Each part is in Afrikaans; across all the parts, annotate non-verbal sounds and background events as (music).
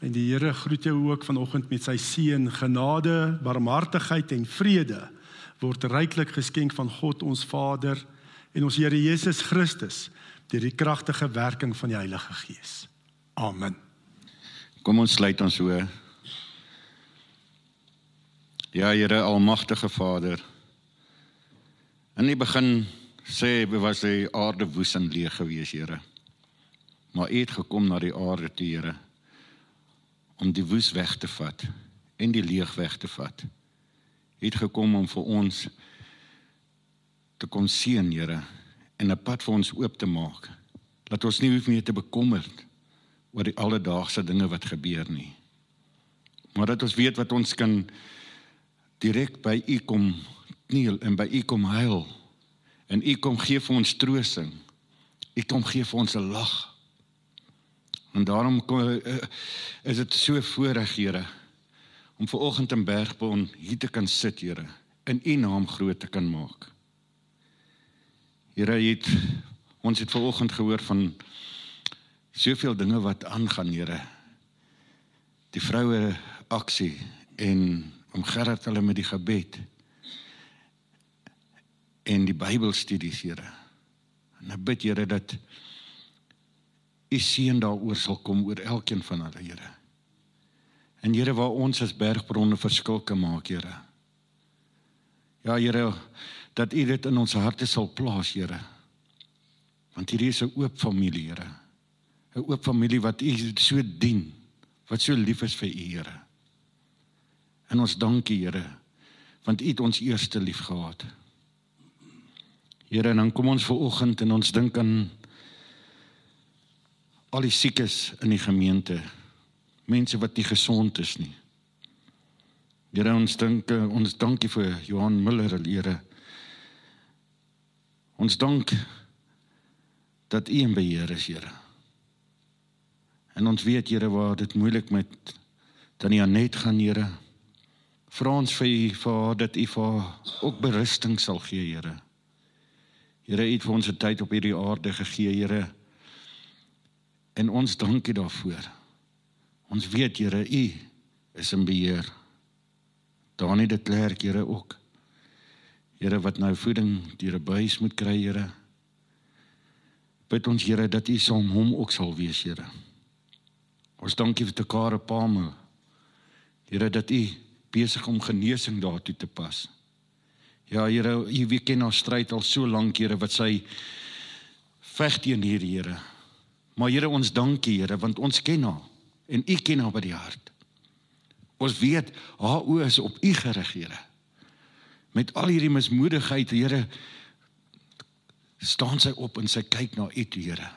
En die Here groet jou ook vanoggend met sy seën, genade, barmhartigheid en vrede word ryklik geskenk van God ons Vader en ons Here Jesus Christus deur die kragtige werking van die Heilige Gees. Amen. Kom ons sluit ons oë. Ja, Here almagtige Vader. In die begin sê was die aarde woes en leeg gewees, Here. Maar U het gekom na die aarde toe, Here om die woes weg te vat en die leeg weg te vat. Het gekom om vir ons te kom sien, Here, en 'n pad vir ons oop te maak. Laat ons nie hoef meer te bekommerd oor die alledaagse dinge wat gebeur nie. Maar dat ons weet wat ons kan direk by U kom kniel en by U kom huil. En U kom gee vir ons troosting. U kom gee vir ons 'n lag. En daarom kom, uh, is dit so voorreg, Here, om ver oggend in Bergbon hier te kan sit, Here, in U naam groot te kan maak. Here, het ons het ver oggend gehoor van soveel dinge wat aangaan, Here. Die vroue aksie en om Gerard hulle met die gebed en die Bybelstudies, Here. En ek bid Here dat u seën daaroor sal kom oor elkeen van hulle, Here. En Here, waar ons as bergbronne verskil kan maak, Here. Ja, Here, dat u dit in ons harte sal plaas, Here. Want hierdie is 'n oop familie, Here. 'n Oop familie wat u so dien, wat so lief is vir u, Here. En ons dankie, Here, want u het ons eerste lief gehad. Here, en dan kom ons ver oggend en ons dink aan al die siekes in die gemeente. Mense wat nie gesond is nie. Here ons dink ons dankie vir Johan Miller, Here. Ons dank dat U in beheer is, Here. En ons weet Here waar dit moeilik met Tannie Anet gaan, Here. Vra ons vir U vir dat U vir ook berusting sal gee, Here. Here, U het vir ons 'n tyd op hierdie aarde gegee, Here. En ons dankie daarvoor. Ons weet Here, U is in beheer. Danie de Klerk, Here ook. Here wat nou voeding deur 'n buis moet kry, Here. Bid ons Here dat U saam hom ook sal wees, Here. Ons dankie vir te Kare Palme. Here dat U besig om genesing daartoe te pas. Ja, Here, U weet ken haar stryd al so lank, Here, wat sy veg teen hierdie Here. Maar Here ons dankie Here want ons ken haar en U ken haar by die hart. Ons weet haar oë is op U gerig Here. Met al hierdie mismoedigheid Here staan sy op en sy kyk na U Here.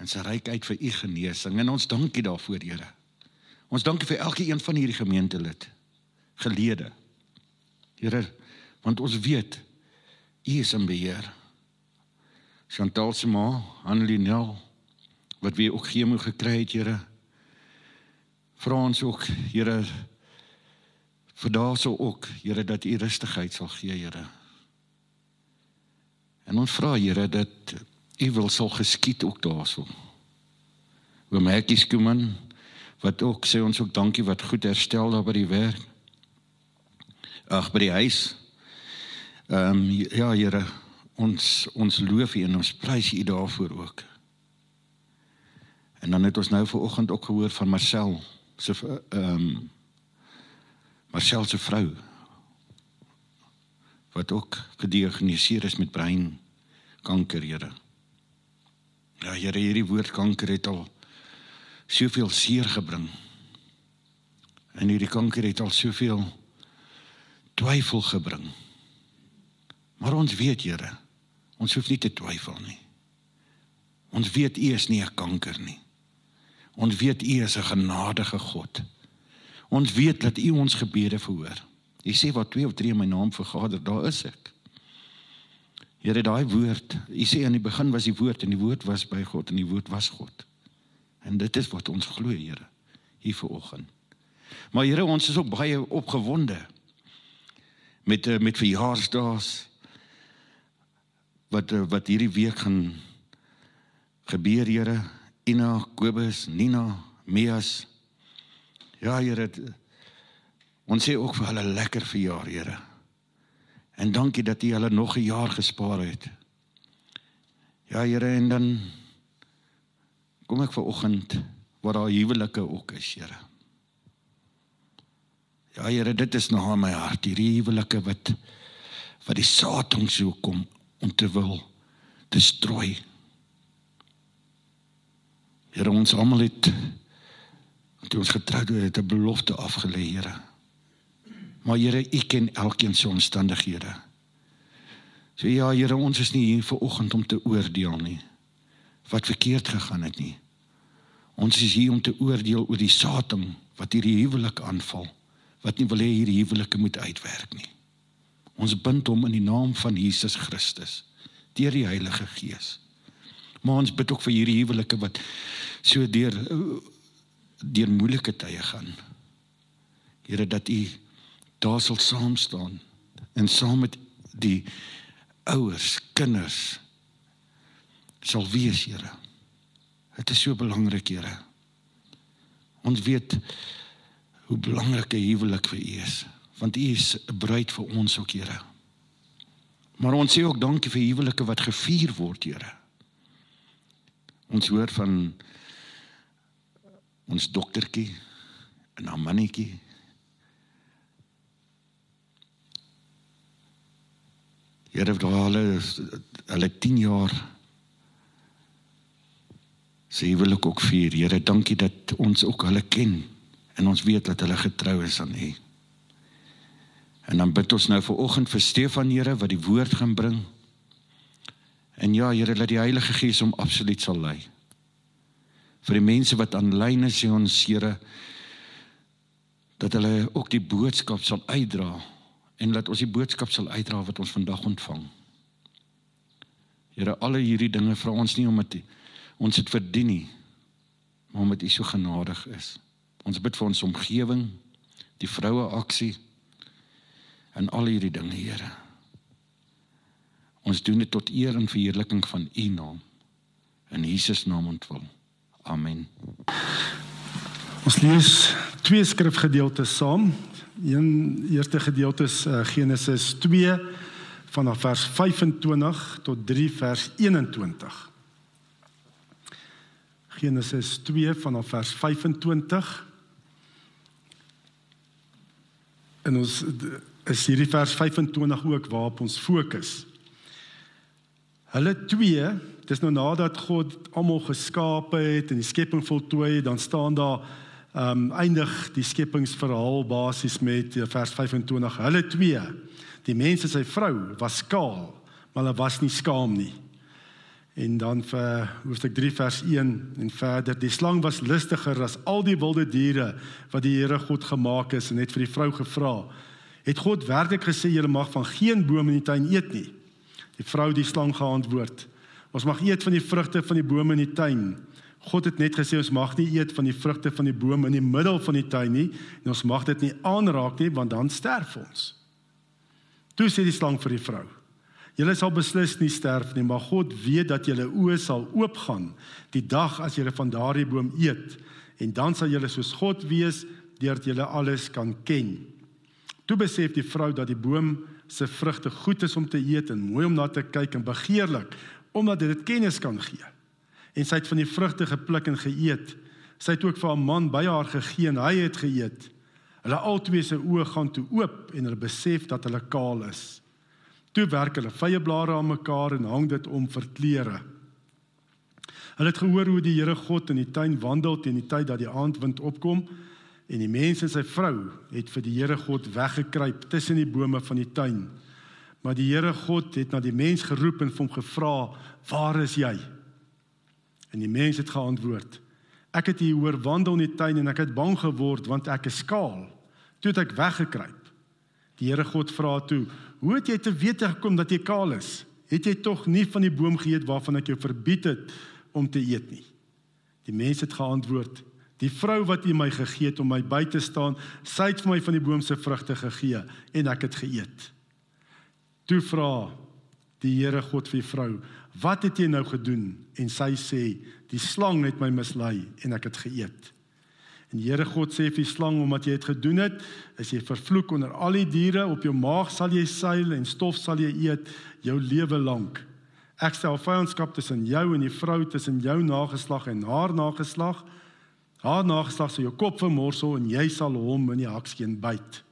En sy reik uit vir U genesing en ons dankie daarvoor Here. Ons dankie vir elke een van hierdie gemeentelid gelede. Here, want ons weet U is in beheer. Chantal se ma, Annelie wat wie ook chemo gekry het, Here. Vra ons ook, Here, vir daarso ook, Here, dat U rustigheid sal gee, Here. En ons vra, Here, dat U wil sal geskied ook daarso. Oom Hekkie Skuman wat ook sê ons ook dankie wat goed herstel daar by die werk. Ag by die huis. Ehm um, ja Here, ons ons loof U en ons prys U daarvoor ook. En dan het ons nou ver oggend ook gehoor van Marcel se ehm um, Marcel se vrou wat ook gediagnoseer is met breinkanker, Here. Ja, Here, hierdie woord kanker het al soveel seer gebring. En hierdie kanker het al soveel twyfel gebring. Maar ons weet, Here, ons hoef nie te twyfel nie. Ons weet U is nie 'n kanker nie. Ons weet U is 'n genadige God. Ons weet dat U ons gebede verhoor. U sê wat twee of drie in my naam vergader, daar is ek. Here, daai woord, U sê aan die begin was die woord en die woord was by God en die woord was God. En dit is wat ons glo, Here, hier vanoggend. Maar Here, ons is ook baie opgewonde met eh, met verjaarsdae wat eh, wat hierdie week gaan gebeur, Here. Ina, Kobus, Nina, Meas, Ja, Here. Ons sê ook vir hulle lekker verjaar, Here. En dankie dat U hulle nog 'n jaar gespaar het. Ja, Here, en dan kom ek ver oggend waar daar huwelike ook is, Here. Ja, Here, dit is nog aan my hart, hierdie huwelike wat wat die Satan so kom om te wil destrooi. Here, ons almal het toe ons getroud het, 'n belofte afgelê, Here. Maar Here, U ken elkeen se omstandighede. So ja, Here, ons is nie hier vir oggend om te oordeel nie wat verkeerd gegaan het nie. Ons is hier om te oordeel oor die Satan wat hierdie huwelik aanval, wat nie wil hê hierdie huwelike moet uitwerk nie. Ons bind hom in die naam van Jesus Christus deur die Heilige Gees. Maar ons bid ook vir hierdie huwelike wat so deur deur moeilike tye gaan. Here dat U daar sal saam staan en saam met die ouers, kinders sal wees, Here. Dit is so belangrik, Here. Ons weet hoe belangrik 'n huwelik vir U is, want U is 'n bruid vir ons ook, Here. Maar ons sê ook dankie vir huwelike wat gevier word, Here. Ons hoor van ons doktertjie en haar mannetjie Here hulle hulle 10 jaar sê wil ek ook vier. Here, dankie dat ons ook hulle ken en ons weet dat hulle getrou is aan U. En dan bid ons nou vir oggend vir Stefan Here wat die woord gaan bring. En ja, Here, laat die Heilige Gees hom absoluut sal lei. Vir die mense wat aanlyn is, sê ons Here dat hulle ook die boodskap sal uitdra en laat ons die boodskap sal uitdra wat ons vandag ontvang. Here, alle hierdie dinge vra ons nie omdat ons dit verdien nie, maar omdat U so genadig is. Ons bid vir ons omgewing, die vroue aksie en al hierdie dinge, Here. Ons doen dit tot eer en verheerliking van U naam. In Jesus naam ontwil. Amen. Ons lees twee skrifgedeeltes saam. Een eerste gedeelte is uh, Genesis 2 vanaf vers 25 tot 3 vers 21. Genesis 2 vanaf vers 25. En ons is hierdie vers 25 ook waarop ons fokus. Hulle twee, dis nou nadat God almal geskape het en die skepping voltooi, dan staan daar ehm um, eindig die skepingsverhaal basies met eh, vers 25. Hulle twee, die mens en sy vrou was skaal, maar hulle was nie skaam nie. En dan vir hoofstuk 3 vers 1 en verder, die slang was listiger as al die wilde diere wat die Here God gemaak het en het vir die vrou gevra: "Het God werklik gesê jy mag van geen boom in die tuin eet nie?" Die vrou die slang geantwoord: "Ons mag eet van die vrugte van die bome in die tuin." God het net gesê ons mag nie eet van die vrugte van die boom in die middel van die tuin nie en ons mag dit nie aanraak nie want dan sterf ons. Toe sê die slang vir die vrou: "Julle sal beslis nie sterf nie, maar God weet dat julle oë sal oopgaan die dag as julle van daardie boom eet en dan sal julle soos God wees deurdat julle alles kan ken." Toe besef die vrou dat die boom se vrugte goed is om te eet en mooi om na te kyk en begeerlik omdat dit kennis kan gee en sy het van die vrugte gepluk en geëet. Sy het ook vir haar man by haar gegee en hy het geëet. Hulle albei se oë gaan toe oop en hulle besef dat hulle kaal is. Toe werk hulle vye blare aan mekaar en hang dit om vir klere. Hulle het gehoor hoe die Here God in die tuin wandel teen die tyd dat die aandwind opkom en die mens en sy vrou het vir die Here God weggekruip tussen die bome van die tuin. Maar die Here God het na die mens geroep en hom gevra: "Waar is jy?" En die mens het geantwoord: Ek het hier hoor wandel in die tuin en ek het bang geword want ek is skaal. Toe het ek weggekruip. Die Here God vra toe: "Hoe het jy te weet gekom dat jy kaal is? Het jy tog nie van die boom geëet waarvan ek jou verbied het om te eet nie?" Die mens het geantwoord: "Die vrou wat U my gegee het om my by te staan, sy het vir my van die boom se vrugte gegee en ek het geëet." Toe vra die Here God vir die vrou: "Wat het jy nou gedoen?" En sy sê: "Die slang het my mislei en ek het geëet." En die Here God sê vir die slang omdat jy dit gedoen het, is jy vervloek onder al die diere, op jou maag sal jy seil en stof sal jy eet jou lewe lank. Ek stel vyandskap tussen jou en die vrou, tussen jou nageslag en haar nageslag. Haar nageslag sal jou kop vermorsel en jy sal hom in die hakskeen byt.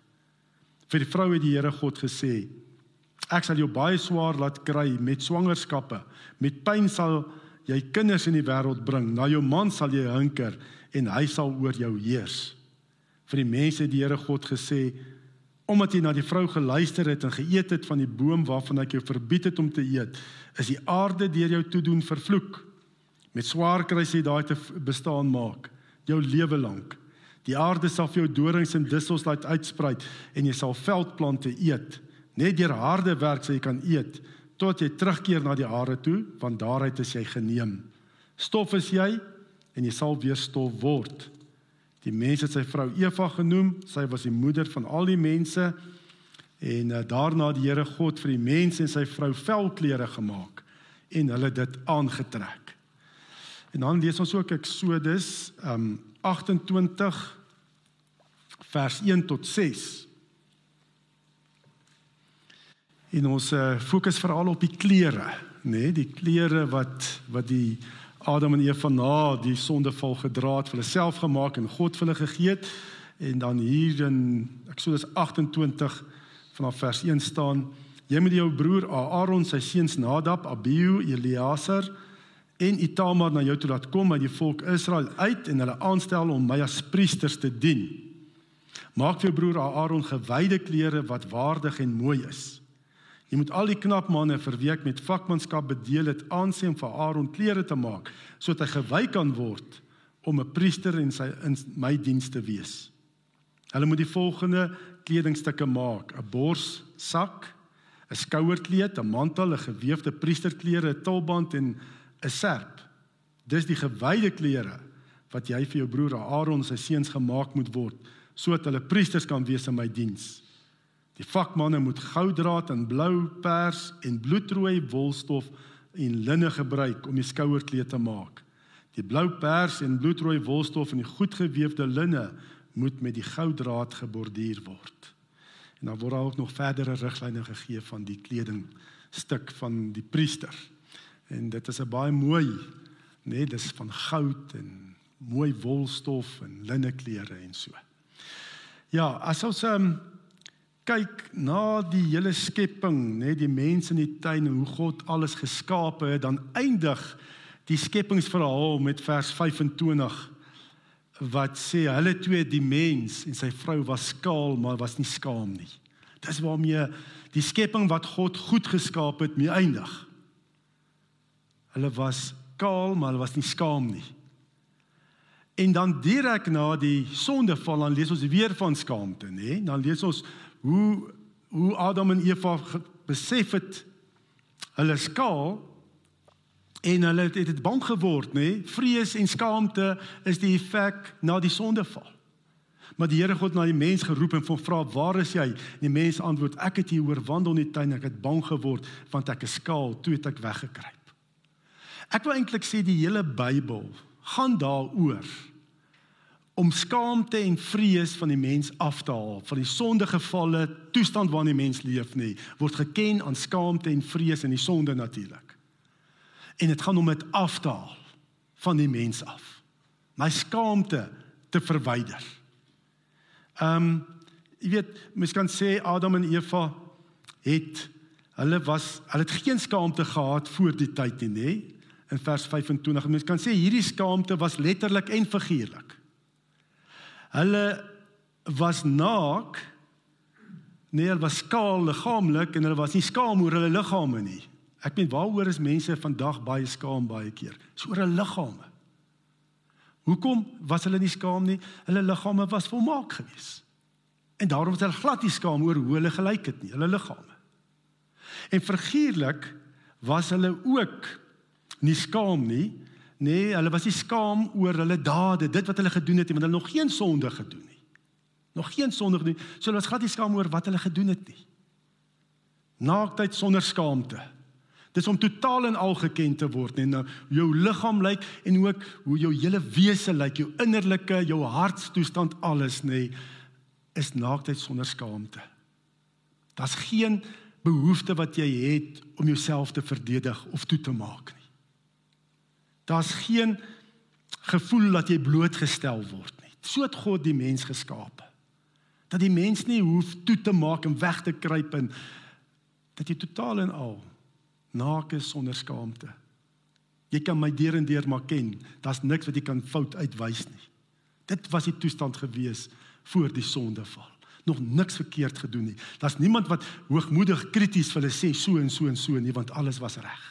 Vir die vrou het die Here God gesê: Ek sal jou baie swaar laat kry met swangerskappe. Met pyn sal jy kinders in die wêreld bring. Na jou man sal jy hinker en hy sal oor jou heers. Vir die mense het die Here God gesê: Omdat jy na die vrou geluister het en geëet het van die boom waarvan ek jou verbied het om te eet, is die aarde deur jou toedoen vervloek. Met swaar kry jy daai te bestaan maak jou lewe lank. Die aarde sal vir jou dorings en dussels laat uitsprei en jy sal veldplante eet. Net deur harde werk sal jy kan eet tot jy terugkeer na die aarde toe, want daaruit is jy geneem. Stof is jy en jy sal weer stof word. Die mens het sy vrou Eva genoem, sy was die moeder van al die mense en uh, daarna die Here God vir die mens en sy vrou velklere gemaak en hulle dit aangetrek. En dan lees ons ook Eksodus um 28 vers 1 tot 6. En ons uh, fokus veral op die klere, nê, nee, die klere wat wat die Adam en Eva na die sondeval gedra het hulle self gemaak en God vir hulle gegee het. En dan hier in Eksodus 28 vanaf vers 1 staan: Jy moet jou broer Aaron, sy seuns Nadab, Abihu, Eleazar en Itamar na jou toe laat kom uit die volk Israel uit en hulle aanstel om my as priesters te dien. Maak vir broer Aaron gewyde klere wat waardig en mooi is. Jy moet al die knap manne vir wie ek met vakmanskap bedeel het aansien vir Aaron klere te maak sodat hy gewy kan word om 'n priester in sy in my diens te wees. Hulle moet die volgende kledingstukke maak: 'n borssak, 'n skouerkleed, 'n mantel, 'n gewefte priesterklere, 'n tulband en 'n serp. Dis die gewyde klere wat jy vir jou broer Aaron se seuns gemaak moet word sodat hulle priesters kan wees in my diens. Die vakmanne moet gouddraad en blou pers en bloedrooi wolstof en linne gebruik om die skouerkleed te maak. Die blou pers en bloedrooi wolstof en die goedgewefde linne moet met die gouddraad geborduur word. En dan word daar ook nog verdere riglyne gegee van die kleding stuk van die priester. En dit is 'n baie mooi, nee, dis van goud en mooi wolstof en linneklere en so. Ja, as ons um, kyk na die hele skepping, nê, die mense in die tuin en hoe God alles geskape het, dan eindig die skepingsverhaal met vers 25 wat sê hulle twee die mens en sy vrou was skaal maar was nie skaam nie. Dis waarmee die skepping wat God goed geskaap het mee eindig. Hulle was kaal maar hulle was nie skaam nie. En dan direk na die sondeval dan lees ons weer van skaamte, nê? Dan lees ons hoe hoe Adam en Eva besef het hulle skaal en hulle het dit bang geword nê vrees en skaamte is die effek na die sondeval maar die Here God na die mens geroep en hom vra waar is jy die mens antwoord ek het hier oor wandel in die tuin ek het bang geword want ek is skaal toe het ek weggekruip ek wil eintlik sê die hele Bybel gaan daaroor om skaamte en vrees van die mens af te haal van die sondegevalle toestand waarin die mens leef nie word geken aan skaamte en vrees in die sonde natuurlik. En dit gaan om dit af te haal van die mens af. My skaamte te verwyder. Ehm um, jy weet mens kan sê Adam en Eva het hulle was hulle het geen skaamte gehad voor die tyd nie nê in vers 25 mens kan sê hierdie skaamte was letterlik en figuurlik Hulle was naak. Nee, hulle was skaal liggaamlik en hulle was nie skaam oor hulle liggame nie. Ek meen waaroor is mense vandag baie skaam baie keer? So oor hulle liggame. Hoekom was hulle nie skaam nie? Hulle liggame was volmaak geweest. En daarom was hulle glad nie skaam oor hoe hulle gelyk het nie, hulle liggame. En figuurlik was hulle ook nie skaam nie Nee, hulle was nie skaam oor hulle dade, dit wat hulle gedoen het, want hulle nog geen sonde gedoen nie. Nog geen sonde gedoen. So hulle was glad nie skaam oor wat hulle gedoen het nie. Naaktheid sonder skaamte. Dis om totaal en al geken te word, net nou jou liggaam lyk en ook hoe jou hele wese lyk, jou innerlike, jou hartstoestand alles nê is naaktheid sonder skaamte. Daar's geen behoefte wat jy het om jouself te verdedig of toe te maak nie. Daar's geen gevoel dat jy blootgestel word nie. So het God die mens geskaap. Dat die mens nie hoef toe te maak en weg te kruip en dat jy totaal en al naak is sonder skaamte. Jy kan my deur en deur maar ken. Daar's niks wat jy kan fout uitwys nie. Dit was die toestand gewees voor die sondeval. Nog niks verkeerd gedoen nie. Daar's niemand wat hoogmoedig krities vir hulle sê so en so en so nie want alles was reg.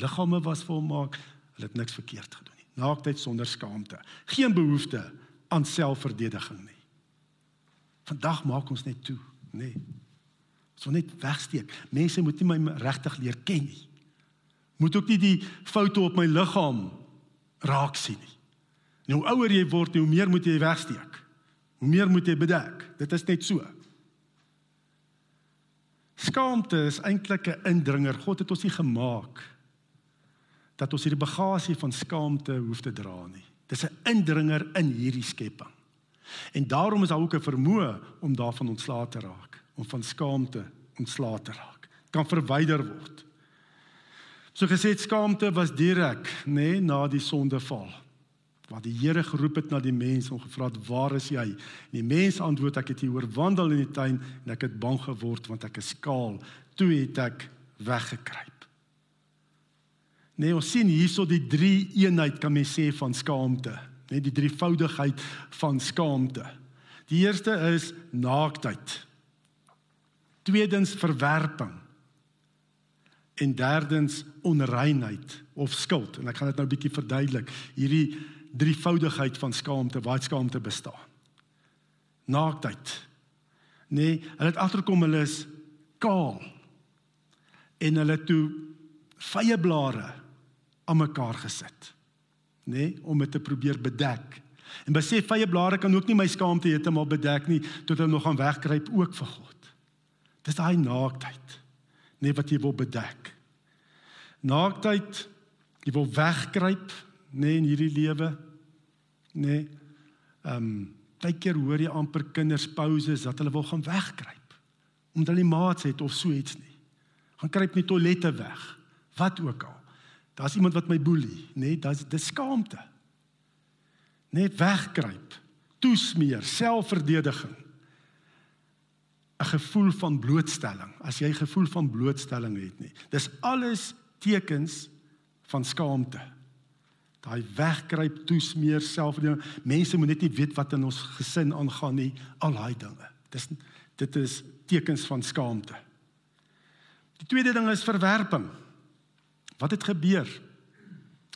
Liggame was volmaak. Hulle het niks verkeerd gedoen nie. Naaktheid sonder skaamte. Geen behoefte aan selfverdediging nie. Vandag maak ons net toe, nê. Nee. So net wegsteek. Mense moet nie my regtig leer ken nie. Moet ook nie die foute op my liggaam raak sien nie. Nou ouer jy word, hoe meer moet jy wegsteek. Hoe meer moet jy bedek. Dit is net so. Skaamte is eintlik 'n indringer. God het ons nie gemaak dat ons hierdie bagasie van skaamte hoef te dra nie. Dis 'n indringer in hierdie skepping. En daarom is daar ook 'n vermoë om daarvan ontslae te raak om van skaamte ontslae te raak. Kan verwyder word. So gesê skaamte was direk, nê, nee, na die sondeval. Waar die Here geroep het na die mens en gevra het, "Waar is jy?" En die mens antwoord, "Ek het hier oor wandel in die tuin en ek het bang geword want ek is skaal." Toe het ek weggekruip. Nee, ons sien hierso die drie eenheid kan mens sê van skaamte, net die drievoudigheid van skaamte. Die eerste is naaktheid. Tweedens verwerping. En derdens onreinheid of skuld. En ek gaan dit nou 'n bietjie verduidelik. Hierdie drievoudigheid van skaamte, waar skaamte bestaan. Naaktheid. Nee, hulle het agterkom hulle is kaal. En hulle toe vye blare aan mekaar gesit. Nee, om dit te probeer bedek. En besef vye blare kan ook nie my skaamte heeltemal bedek nie tot hulle nog gaan wegkruip ook vir God. Dis daai naaktheid. Nee wat jy wil bedek. Naaktheid, jy wil wegkruip, nê nee, in hierdie lewe. Nê. Nee, ehm um, baie keer hoor jy amper kinders pauses dat hulle wil gaan wegkruip. Omdat hulle maats het of so iets nie. Gaan kruip nie toilette weg. Wat ook al. Daar's iemand wat my boelie, nê, nee, dis dis skaamte. Net wegkruip. Toesmeer, selfverdediging. 'n gevoel van blootstelling. As jy gevoel van blootstelling het nie. Dis alles tekens van skaamte. Daai wegkruip, toesmeer, selfding. Mense moet net nie weet wat in ons gesin aangaan nie, al daai dinge. Dis dit is tekens van skaamte. Die tweede ding is verwerping. Wat het gebeur?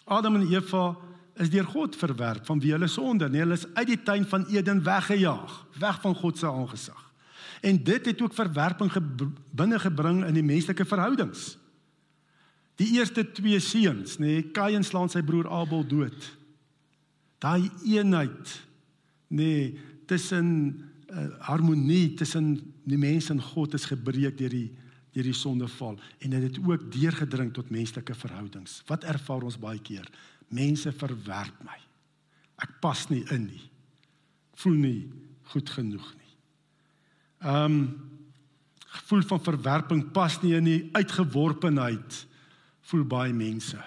Adam en Eva is deur God verwerp van wie hulle sonde, nee, hulle is uit die tuin van Eden weggejaag, weg van God se aangesig. En dit het ook verwerping binne gebring in die menslike verhoudings. Die eerste twee seuns, nê, nee, Kain slaan sy broer Abel dood. Daai eenheid, nê, nee, tussen uh, harmonie tussen die mens en God is gebreek deur die deur die sondeval en dit het ook deurgedring tot menslike verhoudings. Wat ervaar ons baie keer? Mense verwerp my. Ek pas nie in nie. Ek voel nie goed genoeg nie. Ehm um, gevoel van verwerping pas nie in die uitgeworpenheid voel baie mense.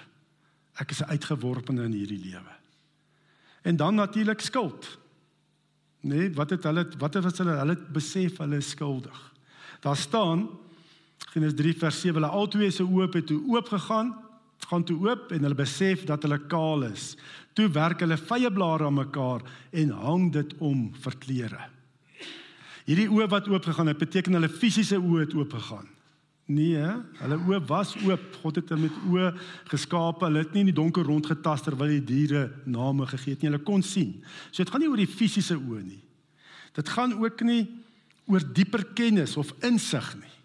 Ek is 'n uitgeworpene in hierdie lewe. En dan natuurlik skuld. Nee, wat het hulle wat het hulle hulle besef hulle is skuldig. Daar staan Genesis 3 vers 7 hulle albei se oop het toe oop gegaan, gaan toe oop en hulle besef dat hulle kaal is. Toe werk hulle vye blare aan mekaar en hang dit om vir klere. Hierdie oë wat oop gegaan het, beteken hulle fisiese oë het oop gegaan. Nee, hulle oë was oop. God het hulle met oë geskape. Hulle het nie in die donker rondgetas terwyl die diere name gegee het nie. Hulle kon sien. So dit gaan nie oor die fisiese oë nie. Dit gaan ook nie oor dieper kennis of insig nie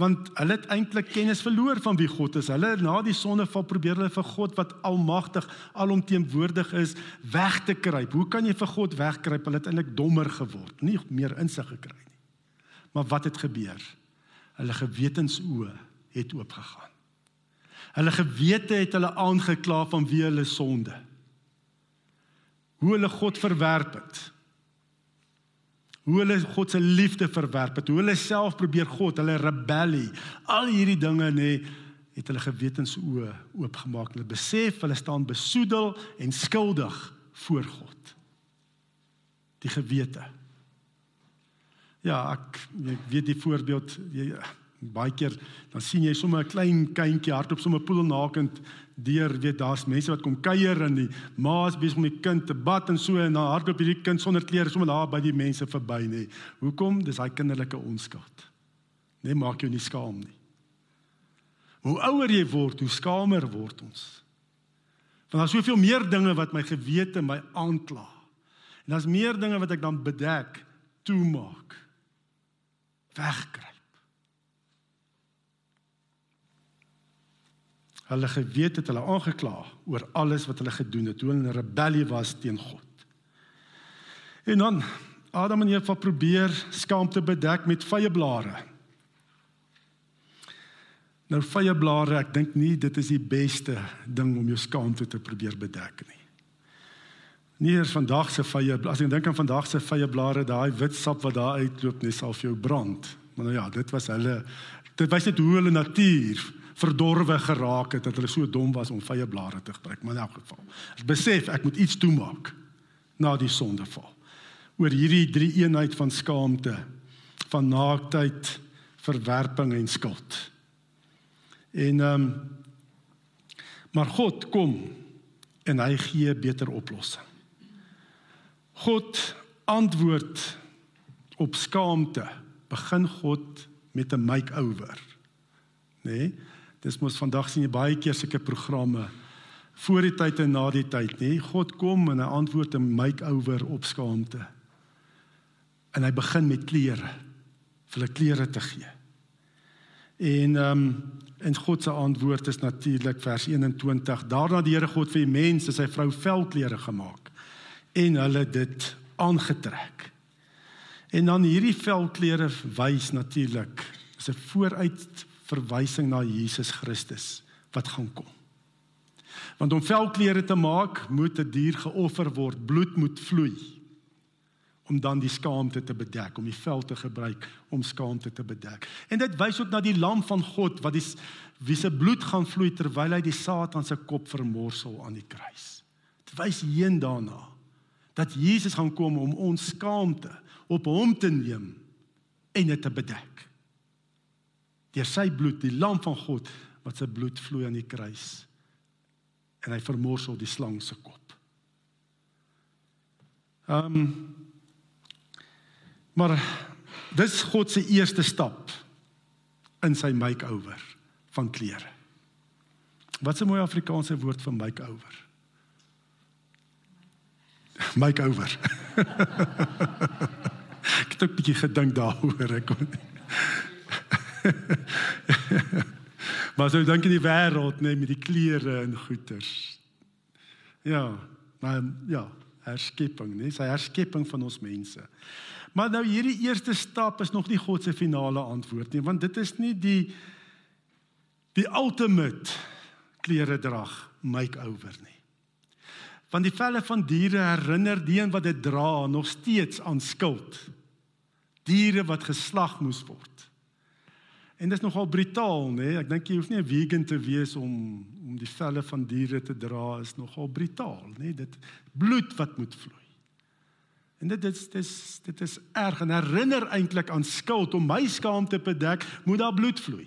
want hulle het eintlik kennis verloor van wie God is. Hulle na die sondeval probeer hulle vir God wat almagtig, alomteenwoordig is, weg te kruip. Hoe kan jy vir God wegkruip? Hulle het eintlik dommer geword, nie meer insig gekry nie. Maar wat het gebeur? Hulle gewetensoë het oopgegaan. Hulle gewete het hulle aangekla van wie hulle sonde. Hoe hulle God verwerp het. Hoe hulle God se liefde verwerp het. Hoe hulle self probeer God, hulle rebellie. Al hierdie dinge nê nee, het hulle gewetensoë oopgemaak. Hulle besef hulle staan besoedel en skuldig voor God. Die gewete. Ja, ek, ek weet die voorbeeld jy baie keer dan sien jy sommer 'n klein kindjie hardop sommer poelnakend deur weet daar's mense wat kom kuier en die ma is besig om die kind te bad en so en dan hardop hierdie kind sonder klere sommer daar by die mense verby nê. Hoekom? Dis daai kinderlike onskuld. Nee, maak jou nie skaam nie. Hoe ouer jy word, hoe skamer word ons. Want daar's soveel meer dinge wat my gewete my aankla. En daar's meer dinge wat ek dan bedek, toemaak. Wegkry. Hulle geweet het hulle aangekla oor alles wat hulle gedoen het, hoe hulle 'n rebellie was teen God. En dan Adam en Eva probeer skaamte bedek met vyeblare. Nou vyeblare, ek dink nie dit is die beste ding om jou skaamte te probeer bedek nie. Nie eers vandag se vye, as jy dink aan vandag se vyeblare, daai wit sap wat daar uitloop, net sal vir jou brand. Maar nou ja, dit was hulle dit wys net hoe hulle natuur verdorwe geraak het dat hulle so dom was om vye blare te gebruik. Maar in elk geval ek besef ek moet iets toemaak na die sondeval. Oor hierdie drie eenheid van skaamte van naaktheid verwerping en skuld. En ehm um, maar God kom en hy gee 'n beter oplossing. God antwoord op skaamte. Begin God met 'n makeover nê? nee? Dis mos vandag sien jy baie keer sulke programme voor die tyd en na die tyd, nê? God kom en hy antwoord 'n makeover op skaamte. En hy begin met klere. vir hulle klere te gee. En ehm um, en God se antwoord is natuurlik vers 21. Daarna die Here God vir die mens sy vrou velklere gemaak en hulle dit aangetrek. En dan hierdie velklere wys natuurlik is 'n vooruit verwysing na Jesus Christus wat gaan kom. Want om velklere te maak, moet 'n die dier geoffer word, bloed moet vloei om dan die skaamte te bedek, om die vel te gebruik om skaamte te bedek. En dit wys ook na die lam van God wat die wie se bloed gaan vloei terwyl hy die Satan se kop vermorsel aan die kruis. Dit wys heen daarna dat Jesus gaan kom om ons skaamte op hom te neem en dit te bedek deur sy bloed, die lam van God wat sy bloed vloei aan die kruis. En hy vermorsel die slang se kop. Ehm um, Maar dis God se eerste stap in sy makeover van klere. Wat 'n mooi Afrikaanse woord vir makeover. Makeover. (laughs) ek het 'n bietjie gedink daaroor ek kon. (laughs) maar so dink in die wêreld net met die klere en goeders. Ja, maar ja, herskepping, nee, sy herskepping van ons mense. Maar nou hierdie eerste stap is nog nie God se finale antwoord nie, want dit is nie die die ultimate klere drag makeover nie. Want die velle van diere herinner die een wat dit dra nog steeds aan skuld. Diere wat geslag moes word. En dit is nogal brutaal, nê? Nee? Ek dink jy hoef nie 'n vegan te wees om om die velle van diere te dra is nogal brutaal, nê? Nee? Dit bloed wat moet vloei. En dit dit dis dit is erg en herinner eintlik aan skuld om my skaam te bedek, moet daar bloed vloei.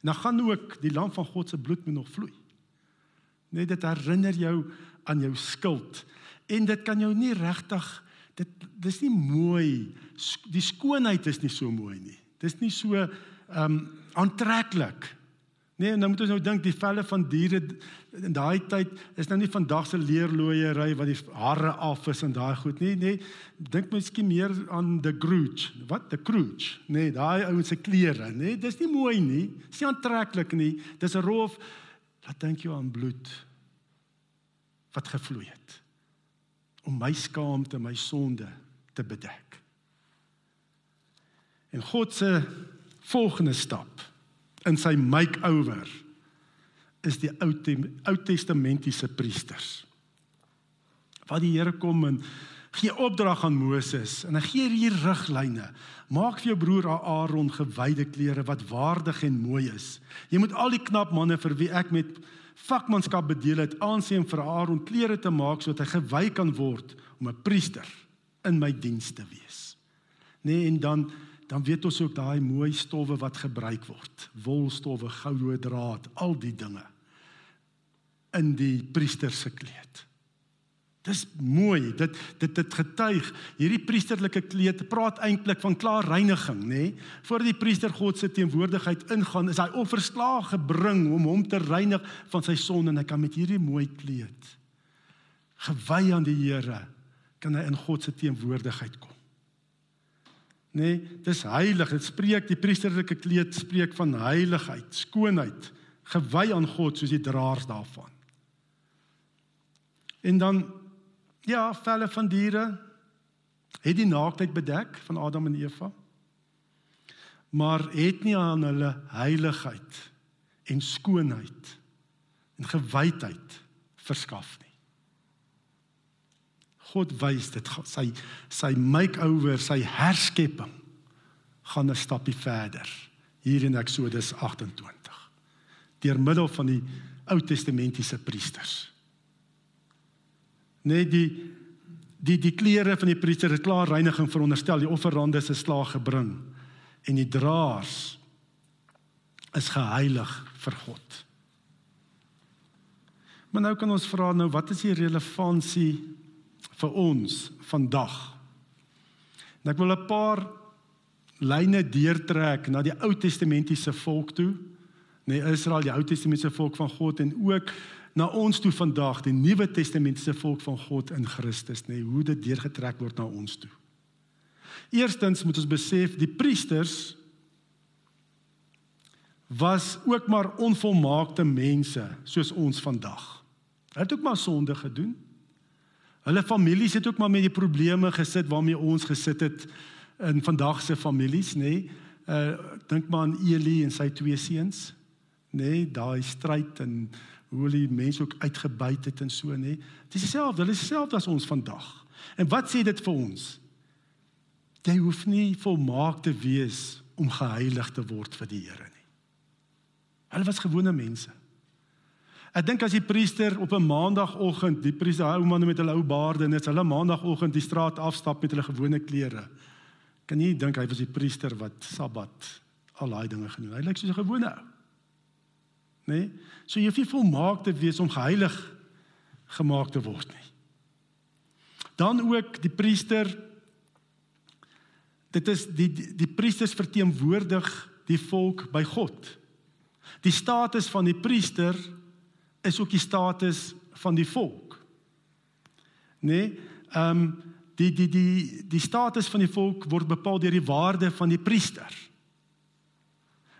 En dan gaan ook die lam van God se bloed moet nog vloei. Net dit herinner jou aan jou skuld en dit kan jou nie regtig dit dis nie mooi die skoonheid is nie so mooi nie. Dis nie so um, aantreklik. Nee, nou moet ons nou dink die velle van diere in daai tyd is nou nie vandag se leerlooiery wat die hare af is en daai goed nie, nee. Dink miskien meer aan the grooch. Wat? The grooch. Nee, daai ouens se klere, nee, dis nie mooi nie. Dis nie aantreklik nie. Dis 'n roof. Wat dink jy aan bloed wat gevloei het om my skaamte, my sonde te bedek. En God se volgende stap in sy makeover is die Ou Ou Testamentiese priesters. Wat die Here kom en gee opdrag aan Moses en hy gee hier riglyne. Maak vir jou broer Aaron gewyde klere wat waardig en mooi is. Jy moet al die knap manne vir wie ek met vakmanskap bedeel het aansien vir Aaron klere te maak sodat hy gewy kan word om 'n priester in my diens te wees. Nee en dan dan weet ons ook daai mooi stowwe wat gebruik word. Wolstowwe, goue draad, al die dinge in die priester se kleed. Dis mooi. Dit dit dit getuig. Hierdie priesterlike kleed praat eintlik van klaar reiniging, nê? Nee? Voordat die priester God se teenwoordigheid ingaan, is hy offerslaag gebring om hom te reinig van sy sonde en hy kan met hierdie mooi kleed gewy aan die Here kan hy in God se teenwoordigheid kom. Nee, dis heilig. Dit spreek die priesterlike kleed spreek van heiligheid, skoonheid, gewy aan God soos die draers daarvan. En dan Ja, velle van diere het die naaktheid bedek van Adam en Eva. Maar het nie aan hulle heiligheid en skoonheid en gewydheid verskaf nie. God wys dit. Sy sy makeover, sy herskepping gaan 'n stappie verder. Hier in Eksodus 28 deur middel van die Ou Testamentiese priesters. Net die die die klere van die priester het klaar reiniging veronderstel die offerande se slaag gebring en die draers is geheilig vir God. Maar nou kan ons vra nou wat is die relevantie vir ons vandag? En ek wil 'n paar lyne deurtrek na die Ou Testamentiese volk toe, nee Israel, die Ou Testamentiese volk van God en ook na ons toe vandag die Nuwe Testamentiese volk van God in Christus nê hoe dit deurgetrek word na ons toe. Eerstens moet ons besef die priesters was ook maar onvolmaakte mense soos ons vandag. Hulle het ook maar sonde gedoen. Hulle families het ook maar met die probleme gesit waarmee ons gesit het in vandag se families nê. Uh dink maar aan Eli en sy twee seuns nê, daai stryd en hoe hulle mense ook uitgebuit het en so nê. Dit is dieselfde, hulle is dieselfde as ons vandag. En wat sê dit vir ons? Jy hoef nie volmaak te wees om geheilig te word vir die Here nie. Hulle was gewone mense. Ek dink as die priester op 'n maandagooggend, die priester ou manne met hulle ou baarde en dit hulle maandagooggend die straat afstap met hulle gewone klere. Kan jy dink hy was die priester wat Sabbat al daai dinge gedoen. Hy lyk soos 'n gewone ou nê? Nee? So jy hoef nie volmaak te wees om geheilig gemaak te word nie. Dan ook die priester dit is die die, die priesters verteenwoordig die volk by God. Die status van die priester is ook die status van die volk. Nê? Nee? Ehm um, die die die die status van die volk word bepaal deur die waarde van die priester.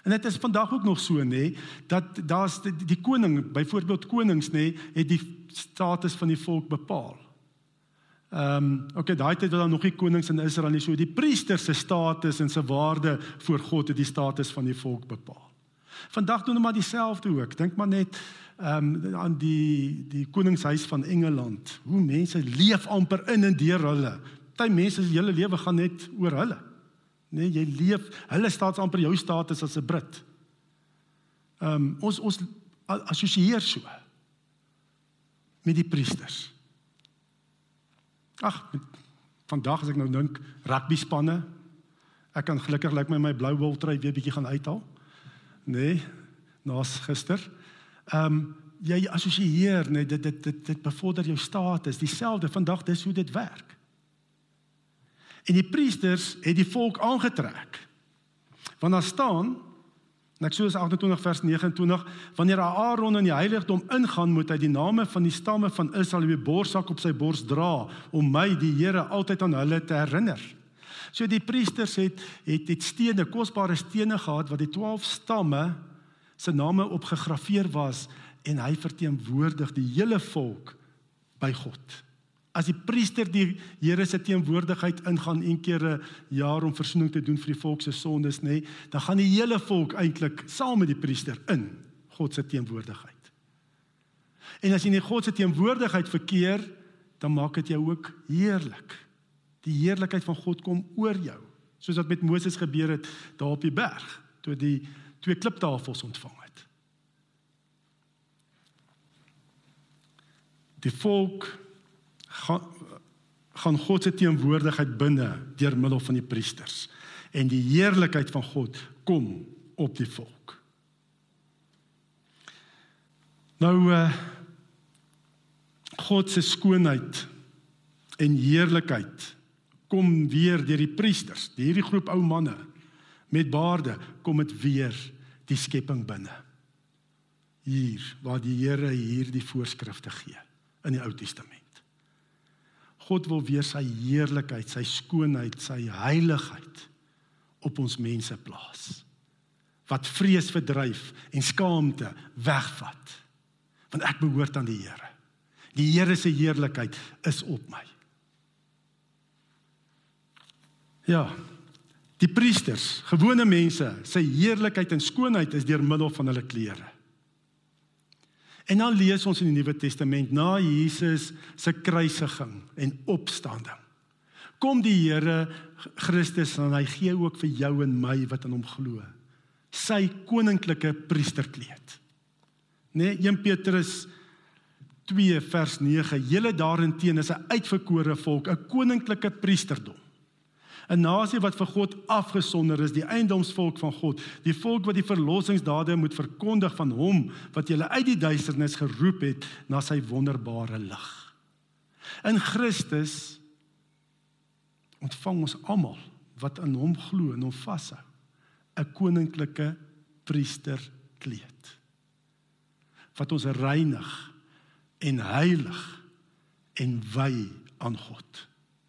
En dit is vandag ook nog so nê dat daar's die, die koning, byvoorbeeld konings nê, het die status van die volk bepaal. Ehm um, okay, daai tyd was daar nog nie konings in Israel nie, so die priester se status en se waarde voor God het die status van die volk bepaal. Vandag doen hulle maar dieselfde ook. Dink maar net ehm um, aan die die koningshuis van Engeland. Hoe mense leef amper in en deur hulle. Party mense se hele lewe gaan net oor hulle. Nee, jy leef, hulle staat amper jou status as 'n Brit. Ehm um, ons ons assosieer so met die priesters. Ag, vandag as ek nou dink rugby spanne, ek kan gelukkig lyk like my my blou wol trui weer bietjie gaan uithaal. Nee, naas gister. Ehm um, jy assosieer net dit dit dit dit bevorder jou status, dieselfde vandag dis hoe dit werk. En die priesters het die volk aangetrek. Want daar staan in Eksodus 28 vers 29, wanneer Aaron in die heiligdom ingaan, moet hy die name van die stamme van Israel op die borsak op sy bors dra om my die Here altyd aan hulle te herinner. So die priesters het het het stene, kosbare stene gehad wat die 12 stamme se name op gegraveer was en hy verteenwoordig die hele volk by God as die priester die Here se teenwoordigheid ingaan een keer 'n jaar om verzoening te doen vir die volk se sondes, nê, nee, dan gaan die hele volk eintlik saam met die priester in God se teenwoordigheid. En as jy in God se teenwoordigheid verkeer, dan maak dit jou ook heerlik. Die heerlikheid van God kom oor jou, soos wat met Moses gebeur het daar op die berg, toe die twee kliptafels ontvang het. Die volk gaan gaan God se teenwoordigheid binne deur middel van die priesters en die heerlikheid van God kom op die volk. Nou uh God se skoonheid en heerlikheid kom weer deur die priesters, hierdie groep ou manne met baarde, kom dit weer die skepping binne. Hier waar die Here hierdie voorskrifte gee in die Ou Testament. God wil weer sy heerlikheid, sy skoonheid, sy heiligheid op ons mense plaas. Wat vrees verdryf en skaamte wegvat. Want ek behoort aan die Here. Die Here se heerlikheid is op my. Ja. Die priesters, gewone mense, sy heerlikheid en skoonheid is deur middel van hulle klere. En dan lees ons in die Nuwe Testament na Jesus se kruisiging en opstanding. Kom die Here Christus en hy gee ook vir jou en my wat in hom glo sy koninklike priesterkleed. Nee, 1 Petrus 2 vers 9. Julle daarin is 'n uitverkore volk, 'n koninklike priesterdom. 'n nasie wat vir God afgesonder is, die eiendomsvolk van God, die volk wat die verlossingsdade moet verkondig van hom wat julle uit die duisternis geroep het na sy wonderbare lig. In Christus ontvang ons almal wat in hom glo en hom vashou 'n koninklike priesterkleed wat ons reinig en heilig en wy aan God.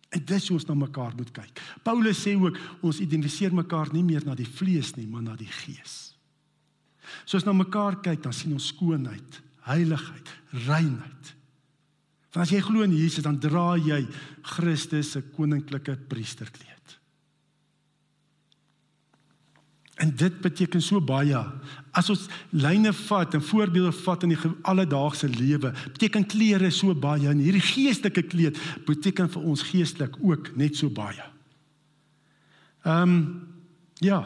En dis hoe ons na mekaar moet kyk. Paulus sê ook ons identifiseer mekaar nie meer na die vlees nie, maar na die gees. So as ons na mekaar kyk, dan sien ons skoonheid, heiligheid, reinheid. Want as jy glo in Jesus, dan dra jy Christus se koninklike priesterkleed. En dit beteken so baie. As ons lyne vat en voorbeelde vat in die alledaagse lewe, beteken klere so baie en hierdie geestelike kleed beteken vir ons geestelik ook net so baie. Ehm um, ja.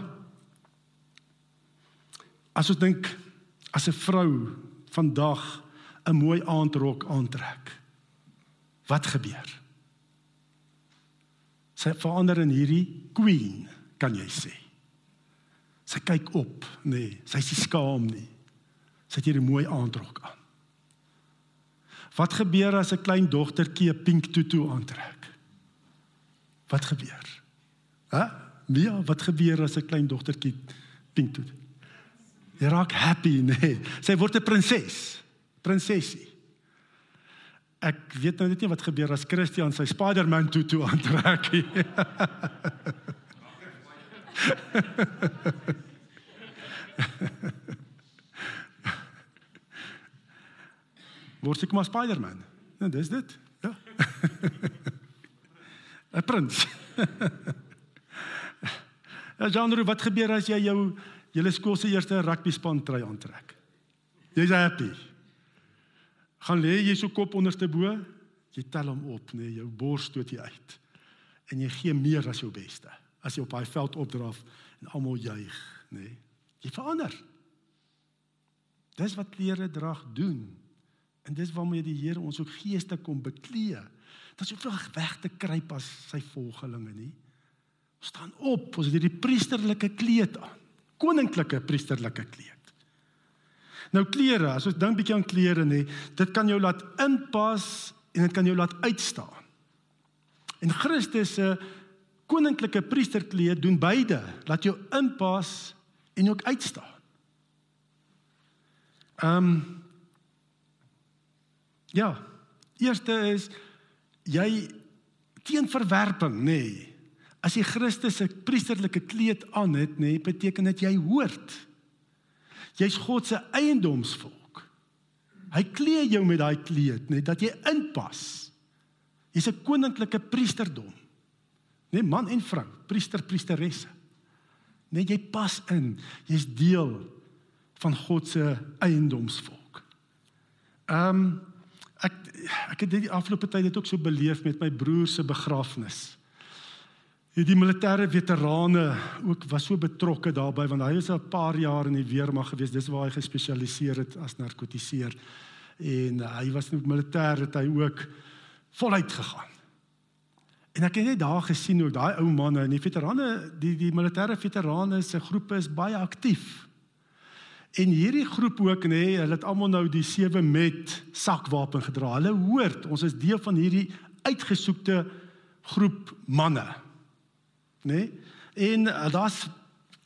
As ons dink as 'n vrou vandag 'n mooi aandrok aantrek, wat gebeur? Sy verander in hierdie queen, kan jy sê. Sy kyk op, nê. Nee, sy is nie skaam nie. Sy het hier 'n mooi aandrok aan. Wat gebeur as 'n klein dogtertjie 'n pink tutu aantrek? Wat gebeur? Hæ? Mia, wat gebeur as 'n klein dogtertjie pink tutu? Sy raak happy, nê. Nee. Sy word 'n prinses. Prinsesie. Ek weet nou net nie wat gebeur as Christian sy Spider-Man tutu aantrek nie. (laughs) (laughs) Word ek maar Spider-Man. Nou dis dit. Ja. (laughs) 'n Prins. (laughs) Ja, Jean-Louis, wat gebeur as jy jou julle skool se eerste rugby span trui aantrek? Jy's happy. Gaan lê jy so kop onderste bo, jy tel hom op, nee, jou bors stoot jy uit. En jy gee meer as jou beste as jy op daai veld opdraf en almal juig, nê? Nee. Jy verander. Dis wat klere drag doen. En dis waarmee die Here ons ook geeste kom beklee. Dat jy vlug weg te kruip as sy volgelinge nie. Ons staan op, ons het hierdie priesterlike kleed aan. Koninklike priesterlike kleed. Nou klere, as ons dink bietjie aan klere nê, dit kan jou laat inpas en dit kan jou laat uitstaan. En Christus se koninklike priesterkleed doen beide, laat jou inpas en ook uitstaan. Ehm um, Ja, eerste is jy teen verwerping, nê. Nee. As jy Christus se priesterlike kleed aan het, nê, nee, beteken dit jy hoort. Jy's God se eiendomsvolk. Hy klee jou met daai kleed, nê, nee, dat jy inpas. Jy's 'n koninklike priesterdom. Nee, man en vrou, priester, priesteresse. Nee, jy pas in. Jy's deel van God se eiendomsvolk. Ehm um, ek ek het die afgelope tyd dit ook so beleef met my broer se begrafnis. Ja, die militêre veterane ook was so betrokke daarbey want hy was 'n paar jaar in die weermag gewees. Dis waar hy gespesialiseer het as narkotiseer. En uh, hy was net militêr het hy ook voluit gegaan. En ek het net daar gesien hoe daai ou manne die veterane, die die militêre veterane se groepe is baie aktief. En hierdie groep ook nê, nee, hulle het almal nou die sewe met sakwapen gedra. Hulle hoort, ons is deel van hierdie uitgesoekte groep manne nê? Nee? En uh, daar's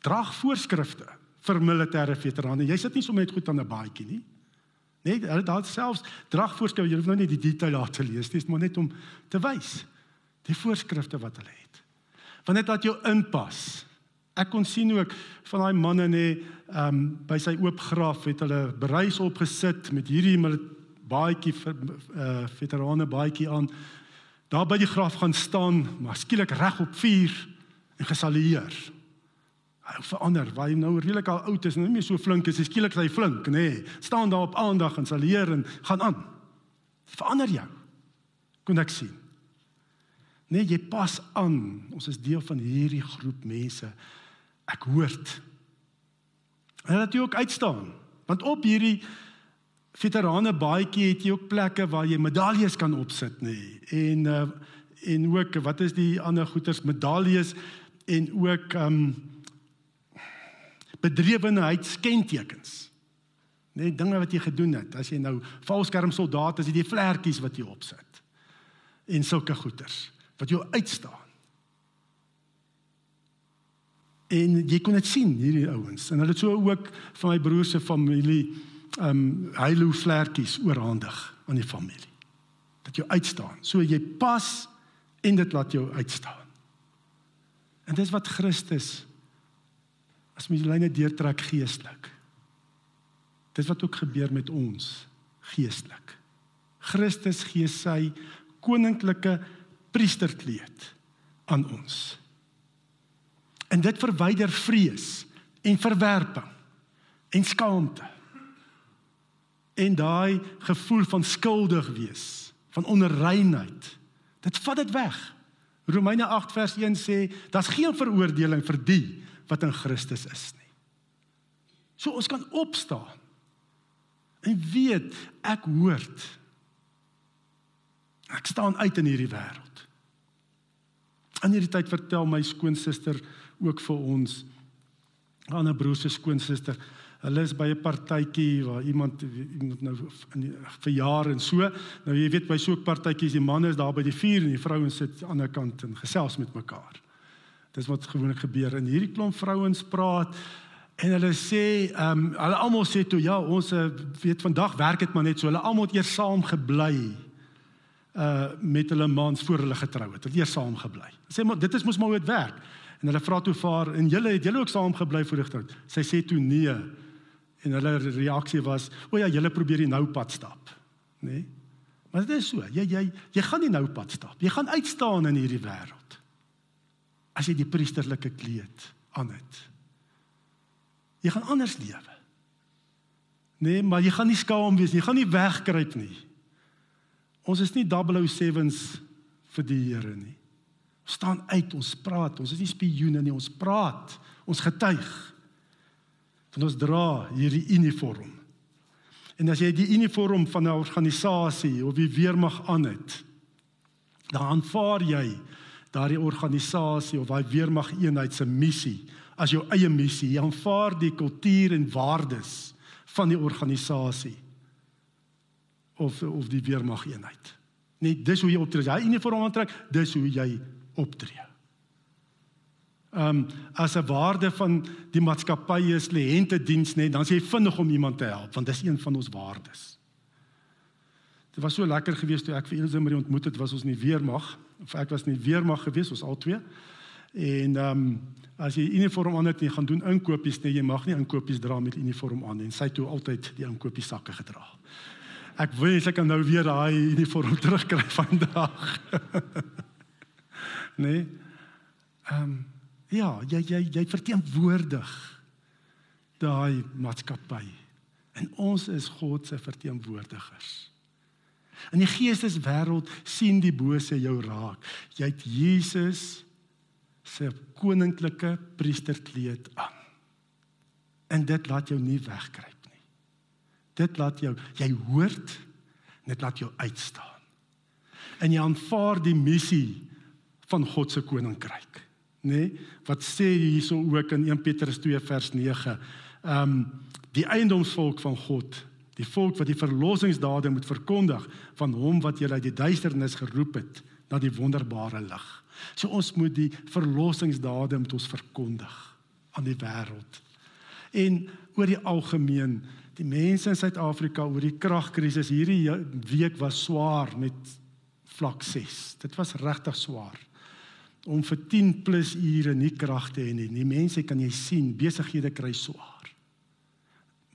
dragvoorskrifte vir militêre veterane. Jy sit nie sommer net goed aan 'n baadjie nie. Nee, hulle daar selfs dragvoorskrifte. Jy hoef nou nie die detail daar te lees nie, maar net om te wys die voorskrifte wat hulle het. Want dit laat jou inpas. Ek kon sien ook van daai manne nê, ehm um, by sy oop graf het hulle bereis opgesit met hierdie baadjie vir uh, veterane baadjie aan. Daar by die graf gaan staan, maar skielik reg op vuur en gesalieer. Hy verander, waar hy nou redelik al oud is en nie meer so flink is, skielik hy flink, nê. Nee, staan daar op aandag en salieer en gaan aan. Verander jou. Kon ek sien. Nee, jy pas aan. Ons is deel van hierdie groep mense. Ek hoort. En dat jy ook uitstaan. Want op hierdie veterane baadjie het jy ook plekke waar jy medaljes kan opsit, nê. En uh en ook wat is die ander goeders medaljes en ook um bedrywenheid skentekens. Net dinge wat jy gedoen het. As jy nou valskerm soldaat is, het jy vlekkies wat jy opsit. En sulke goeders wat jou uitstaan. En jy kon dit sien hierdie ouens en hulle het so ook van my broer se familie um heilo vlekkies oorhandig aan die familie. Dat jy uitstaan. So jy pas en dit laat jou uitstaan. En dis wat Christus as mens lyne deurtrek geestelik. Dis wat ook gebeur met ons geestelik. Christus gee sy koninklike priesterkleed aan ons. En dit verwyder vrees en verwerping en skaamte. En daai gevoel van skuldig wees, van onreinheid. Dit vat dit weg. Romeine 8 vers 1 sê daar's geen veroordeling vir die wat in Christus is nie. So ons kan opstaan en weet ek hoort. Ek staan uit in hierdie wêreld. In hierdie tyd vertel my skoonsister ook vir ons 'n ander broer se skoonsister Hulle is by 'n partytjie waar iemand iemand nou in die verjaar en so. Nou jy weet by so 'n partytjie is die manne is daar by die vuur en die vrouens sit aan die ander kant en gesels met mekaar. Dis wat gewoonlik gebeur en hierdie klomp vrouens praat en hulle sê ehm um, hulle almal sê toe ja, ons eh, weet vandag werk dit maar net so. Hulle almal het eers saam gebly uh met hulle mans voor hulle getrou het. Hulle het saam gebly. Sê maar dit is mos maar hoe dit werk. En hulle vra toe vir en julle het julle ook saam gebly voor getrou. Sy sê toe nee. En hulle reaksie was: "O ja, julle probeer die nou pad stap." Nê? Nee? Maar dit is so. Jy jy jy gaan nie nou pad stap. Jy gaan uitstaan in hierdie wêreld. As jy die priesterlike kleed aan het. Jy gaan anders lewe. Nee, maar jy gaan nie skaam wees nie. Jy gaan nie wegkruip nie. Ons is nie 007s vir die Here nie. Ons staan uit, ons praat. Ons is nie spioene nie, ons praat. Ons getuig en ons dra hierdie uniform. En as jy die uniform van 'n organisasie of die weermag aan het, dan aanvaar jy daardie organisasie of daai weermag eenheid se missie as jou eie missie. Jy aanvaar die kultuur en waardes van die organisasie of of die weermag eenheid. Net dis hoe jy optree. Jy uniform aantrek, dis hoe jy optree um, as 'n waarde van die maatskappy is lehente diens net dan sê jy vinnig om iemand te help want dis een van ons waardes. Dit was so lekker geweest toe ek vir Elsə Marie ontmoet het was ons nie weermag of ek was nie weermag geweest ons al twee. En ehm um, as jy uniform aan het en jy gaan doen inkopies nee jy mag nie inkopies dra met uniform aan en sy toe altyd die inkopies sakke gedra. Ek wens ek kan nou weer daai uniform (laughs) terugkry vandag. (laughs) nee. Ehm um, Ja, jy jy jy verteenwoordig daai maatskappy En ons is God se verteenwoordigers. In die geesteswêreld sien die bose jou raak. Jy het Jesus se koninklike priesterkleed aan. En dit laat jou nie nie. Dit laat jou jy hoort dit laat jou uitstaan. En jy aanvaar die missie van God se koninkryk, nê? Nee? Wat sê hierso ook in 1 Petrus 2 vers 9? Ehm um, die eiendomsvolk van God, die volk wat die verlossingsdade moet verkondig van hom wat julle uit die duisternis geroep het na die wonderbare lig. So ons moet die verlossingsdade met ons verkondig aan die wêreld. En oor die algemeen, die mense in Suid-Afrika oor die kragkrisis hierdie week was swaar met vlak 6. Dit was regtig swaar. Om vir 10 plus ure nie krag te hê nie. Die mense kan jy sien, besighede kry swaar.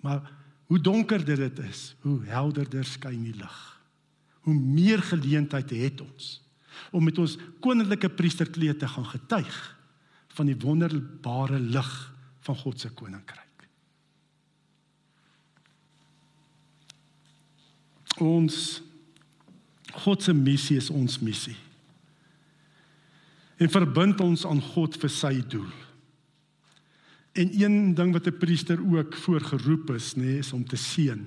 Maar hoe donkerder dit is, hoe helderder skyn die lig. Hoe meer geleenthede het ons om met ons koninklike priesterkleed te gaan getuig van die wonderbare lig van God se koninkryk. Ons God se missie is ons missie. En verbind ons aan God vir sy doel. En een ding wat 'n priester ook voorgeroep is, nê, nee, is om te seën.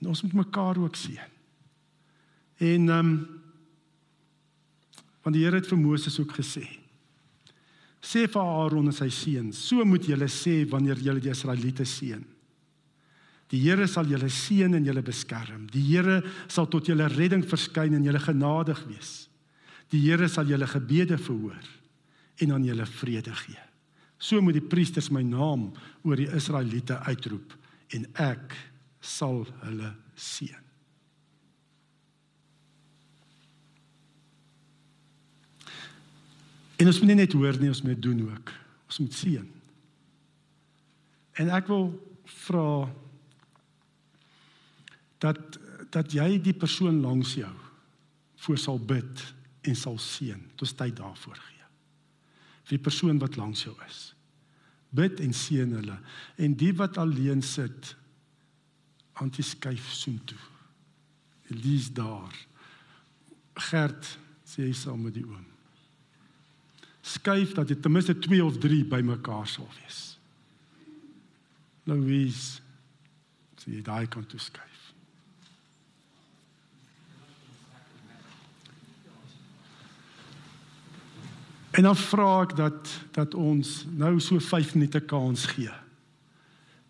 En ons moet mekaar ook seën. En ehm um, Want die Here het vir Moses ook gesê: Sê vir Aaron en sy seuns, so moet julle sê wanneer julle die Israeliete seën. Die Here sal julle seën en julle beskerm. Die Here sal tot julle redding verskyn en julle genadig wees. Die Here sal julle gebede verhoor en aan julle vrede gee. So moet die priesters my naam oor die Israeliete uitroep en ek sal hulle seën. En ons moet nie net hoor nie, ons moet doen ook. Ons moet sien. En ek wil vra dat dat jy die persoon langs jou voor sal bid en sal seën. Dit is tyd daarvoor gee. Vir die persoon wat langs jou is. Bid en seën hulle. En die wat alleen sit, antiskuif soontoe. Elise daar. Gert sê hy saam met die oom skuif dat dit ten minste 2 of 3 bymekaar sal wees. Louise sê jy daai kan toe skuif. En dan vra ek dat dat ons nou so 5 minute kans gee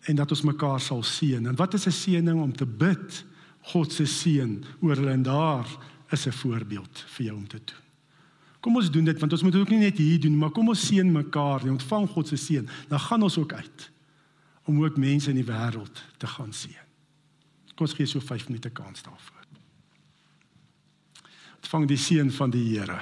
en dat ons mekaar sal seën. En wat is 'n seëning om te bid God se seën oor hulle en daar is 'n voorbeeld vir jou om te doen. Kom ons doen dit want ons moet ook nie net hier doen maar kom ons seën mekaar en ontvang God se seën. Dan gaan ons ook uit om ook mense in die wêreld te gaan seën. Kom ons gee so 5 minute kans daarvoor. Ontvang die seën van die Here.